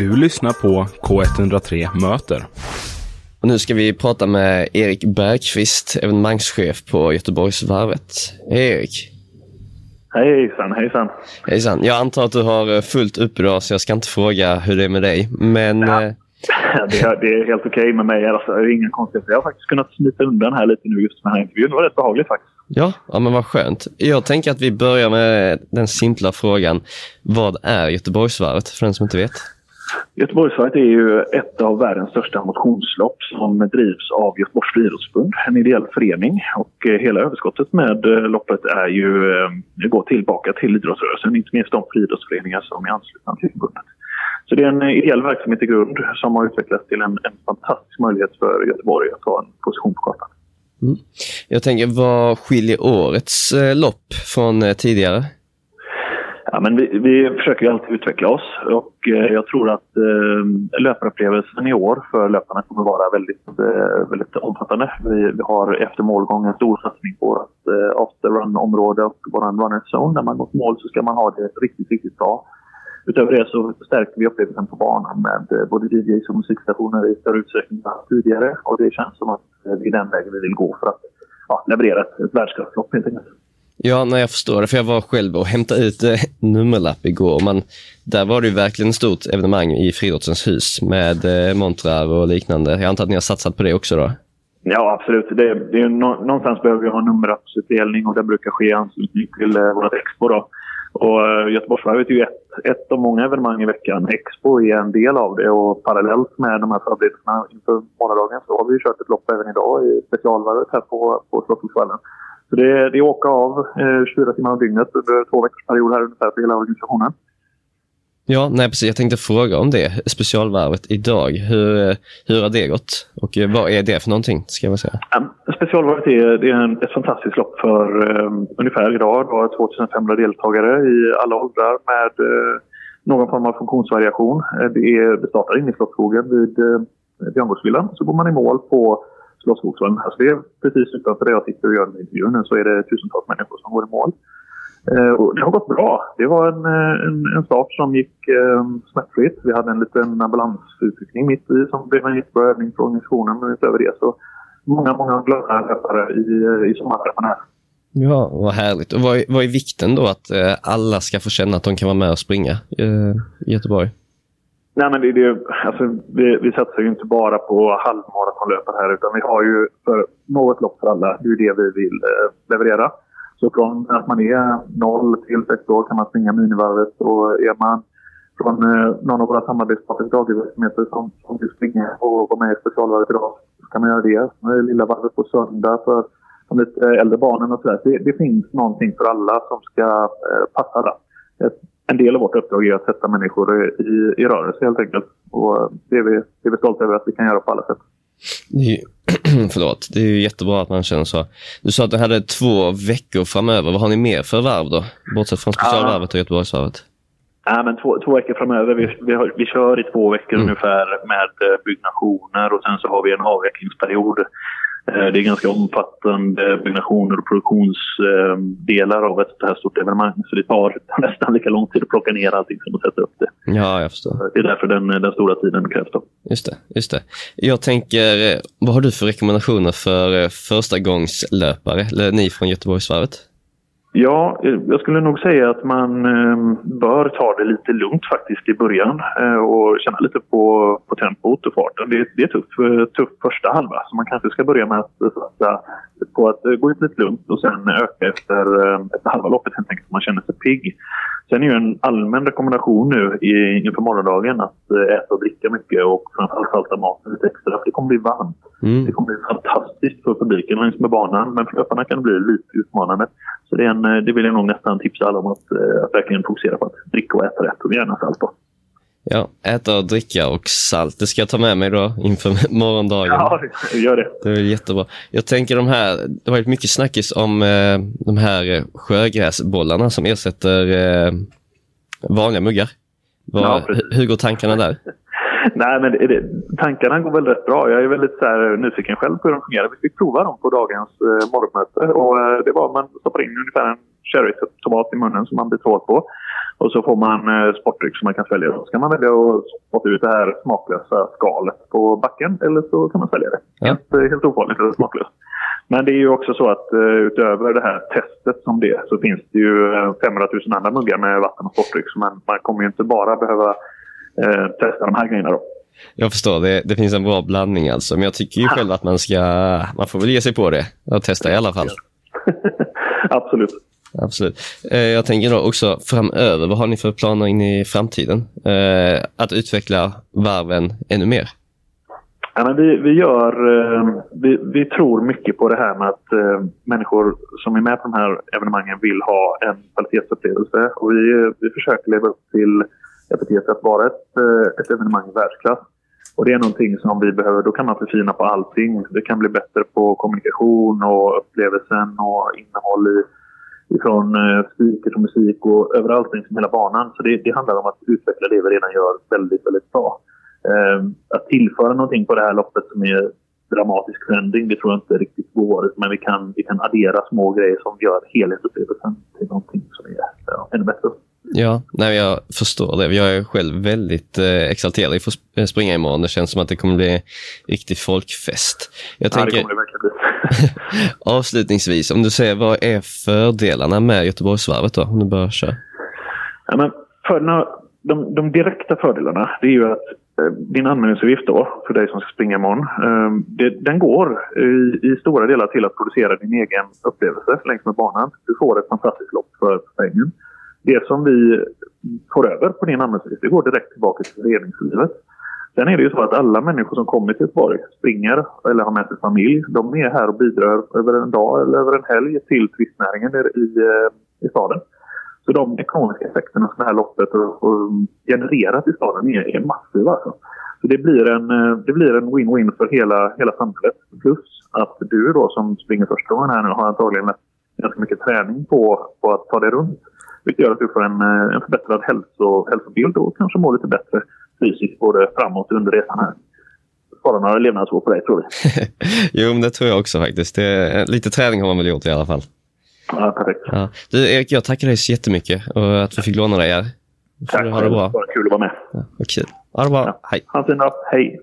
Du lyssnar på K103 Möter. Och nu ska vi prata med Erik Bergqvist, evenemangschef på Göteborgsvarvet. Hej Erik! Hejsan, hejsan. Hejsan. Jag antar att du har eh, fullt upp idag så jag ska inte fråga hur det är med dig. Men... Ja. Eh, Det är, det är helt okej med mig. Alltså, det är inga konstigheter. Jag har faktiskt kunnat smita undan här lite nu just med den här intervjun. Det var rätt behagligt faktiskt. ja, ja, men vad skönt. Jag tänker att vi börjar med den simpla frågan. Vad är Göteborgsvarvet, för den som inte vet? Göteborgsvarvet är ju ett av världens största motionslopp som drivs av Göteborgs friidrottsförbund, en ideell förening. Och eh, hela överskottet med eh, loppet är ju, eh, går tillbaka till idrottsrörelsen, inte minst de friidrottsföreningar som är anslutna till förbundet. Så det är en ideell verksamhet i grund som har utvecklats till en, en fantastisk möjlighet för Göteborg att ta en position på kartan. Mm. Jag tänker, vad skiljer årets lopp från tidigare? Ja, men vi, vi försöker ju alltid utveckla oss och eh, jag tror att eh, löparupplevelsen i år för löparna kommer vara väldigt, eh, väldigt omfattande. Vi, vi har efter målgång en stor satsning på vårt eh, after run-område och vår runner zone. När man går mål så ska man ha det riktigt, riktigt bra. Utöver det så stärker vi upplevelsen på banan med eh, både DJs och musikstationer i större utsträckning än tidigare. Och det känns som att eh, det är den vägen vi vill gå för att ja, leverera ett, ett världsklasslopp helt enkelt. Ja, nej, jag förstår det, för jag var själv och hämtade ut eh, nummerlapp igår. Man, där var det ju verkligen ett stort evenemang i Friidrottens hus med eh, montrar och liknande. Jag antar att ni har satsat på det också då? Ja, absolut. Det, det är no, någonstans behöver vi ha nummerlappsutdelning och det brukar ske i anslutning till eh, vårt Expo. Då. Och eh, Göteborgsvarvet är ju ett, ett av många evenemang i veckan. Expo är en del av det och parallellt med de här förberedelserna inför morgondagen så har vi ju kört ett lopp även idag i specialvarvet här på, på Slottsskogsvallen. Så det, det är åka av eh, 24 timmar om dygnet under två veckors period här ungefär för hela organisationen. Ja, nej precis. Jag tänkte fråga om det. Specialvarvet idag. Hur, eh, hur har det gått? Och eh, vad är det för någonting, ska jag säga? Specialvarvet är, det är en, ett fantastiskt lopp för um, ungefär idag. Det har 2500 deltagare i alla åldrar med uh, någon form av funktionsvariation. Det, är, det startar inne i Slottsskogen vid uh, Björngårdsvillan. Så går man i mål på Slottsskogsvallen. Alltså det är precis utanför där jag sitter och gör den intervjun. Så är det tusentals människor som går i mål. Eh, och det har gått bra. Det var en, eh, en, en start som gick eh, smärtfritt. Vi hade en liten ambulansutryckning mitt i som blev en jättebra övning för organisationen. Men utöver det så många, många glada löpare i, eh, i sommarträffarna här. Ja, vad härligt. Och vad är, vad är vikten då att eh, alla ska få känna att de kan vara med och springa eh, i Göteborg? Nej, men det, det, alltså, vi, vi satsar ju inte bara på halvmaratonlöpare här utan vi har ju för något lopp för alla. Det är ju det vi vill eh, leverera. Så från att man är 0 till 6 år kan man springa minivarvet och är man från eh, någon av våra samarbetspartners dagligverksamheter som, som vill springa och vara med i specialvarvet idag så kan man göra det. Med lilla varvet på söndag för de lite äldre barnen och sådär. Det, det finns någonting för alla som ska eh, passa där. Ett, en del av vårt uppdrag är att sätta människor i, i rörelse helt enkelt. Och det är, vi, det är vi stolta över att vi kan göra på alla sätt. Det är, förlåt, det är ju jättebra att man känner så. Du sa att du hade två veckor framöver. Vad har ni mer för varv då? Bortsett från specialvarvet och Göteborgsvarvet. Ja, men två, två veckor framöver. Vi, vi, har, vi kör i två veckor Mm. ungefär med eh, byggnationer och sen så har vi en avvecklingsperiod. Eh, Det är ganska omfattande byggnationer och produktionsdelar av ett så här stort evenemang. Så det tar nästan lika lång tid att plocka ner allting som att sätta upp det. Ja, jag förstår. Det är därför den, den stora tiden krävs. Då. Just det, just det. Jag tänker, eh, vad har du för rekommendationer för eh, förstagångslöpare, eller ni från Göteborgsvarvet? Ja, jag skulle nog säga att man eh, bör ta det lite lugnt faktiskt i början eh, och känna lite på, på tempot och farten. Det, det är tufft, eh, tufft första halva så man kanske ska börja med att eh, satsa på att gå ut lite lugnt och sen öka efter, efter halva loppet helt enkelt så man känner sig pigg. Sen är ju en allmän rekommendation nu inför morgondagen att äta och dricka mycket och framförallt salta maten lite extra för det kommer bli varmt. Mm. Det kommer bli fantastiskt för publiken längs med banan men för löparna kan det bli lite utmanande. Så det, är en, eh, det vill jag nog nästan tipsa alla om att, eh, att verkligen fokusera på att dricka och äta rätt och gärna salt då. Ja, äta och dricka och salt. Det ska jag ta med mig då inför morgondagen. Ja, gör det. Det är jättebra. Jag tänker de här, det har varit mycket snackis om eh, de här eh, sjögräsbollarna som ersätter eh, vanliga muggar. Vad, Ja, hur går tankarna där? Nej, men det, tankarna går väl rätt bra. Jag är väldigt så här, nyfiken själv på hur de fungerar. Vi fick prova dem på dagens eh, morgonmöte. Och, eh, det var man stoppar in ungefär en cherrytomat i munnen som man blir tråd på. Och så får man eh, sportdryck som man kan svälja. Så kan man välja att spotta ut det här smaklösa skalet på backen eller så kan man svälja det. Ja. Helt, eh, helt ofarligt eller smaklöst. Men det är ju också så att eh, utöver det här testet som det så finns det ju eh, 500 000 andra muggar med vatten och sportdryck. Så man, man kommer ju inte bara behöva eh, testa de här grejerna då. Jag förstår, det, det finns en bra blandning alltså. Men jag tycker ju själv att man ska, man får väl ge sig på det och testa i alla fall. Absolut. Absolut. Eh, jag tänker då också framöver, vad har ni för planer in i framtiden? Eh, att utveckla varven ännu mer? Ja, men vi, vi, gör, vi, vi tror mycket på det här med att människor som är med på de här evenemangen vill ha en kvalitetsupplevelse. Och vi, vi försöker leva upp till epitet att vara ett, eh, ett evenemang i världsklass. Och det är någonting som vi behöver, då kan man förfina på allting. Det kan bli bättre på kommunikation och upplevelsen och innehåll i, ifrån eh, speaker till musik och överallt längs hela banan. Så det, det handlar om att utveckla det vi redan gör väldigt, väldigt bra. Eh, att tillföra någonting på det här loppet som är dramatisk förändring, det tror jag inte riktigt går. Men vi kan, vi kan addera små grejer som gör helhetsupplevelsen till någonting som är ja, ännu bättre. Ja, nej, jag förstår det. Jag är själv väldigt eh, exalterad inför att sp- springa imorgon. Det känns som att det kommer bli riktig folkfest. Jag Ja, det tänker, kommer det verkligen bli. avslutningsvis, om du säger vad är fördelarna med Göteborgsvarvet då? Om du bara kör. Ja, men fördelarna, de, de direkta fördelarna det är ju att eh, din anmälningsavgift då, för dig som ska springa imorgon, eh, det, den går i, i stora delar till att producera din egen upplevelse längs med banan. Du får ett fantastiskt lopp för pengen. Det som vi får över på din anmälningsavgift, det går direkt tillbaka till föreningslivet. Sen är det ju så att alla människor som kommer till Göteborg, springer eller har med sig familj, de är här och bidrar över en dag eller över en helg till turistnäringen i, eh, i, staden. Så de ekonomiska effekterna som det här loppet har genererat i staden är, är massiva. Alltså. Så det blir en, eh, det blir en win-win för hela, hela samhället. Plus att du då som springer första gången här nu har antagligen ganska mycket träning på, på att ta dig runt. Vilket gör att du får en, eh, en förbättrad hälso, hälsobild och kanske mår lite bättre fysiskt både framåt och under resan här. Spara några levnadsår på dig tror vi. jo, men det tror jag också faktiskt. Det, lite träning har man väl gjort i alla fall. Ja, perfekt. Ja. Du, Erik, jag tackar dig så jättemycket och att vi fick låna dig här. Tack ha det bra. Bara kul att vara med. Ja, kul. Ha det bra. Ja. Hej. Ha en fin dag. Hej!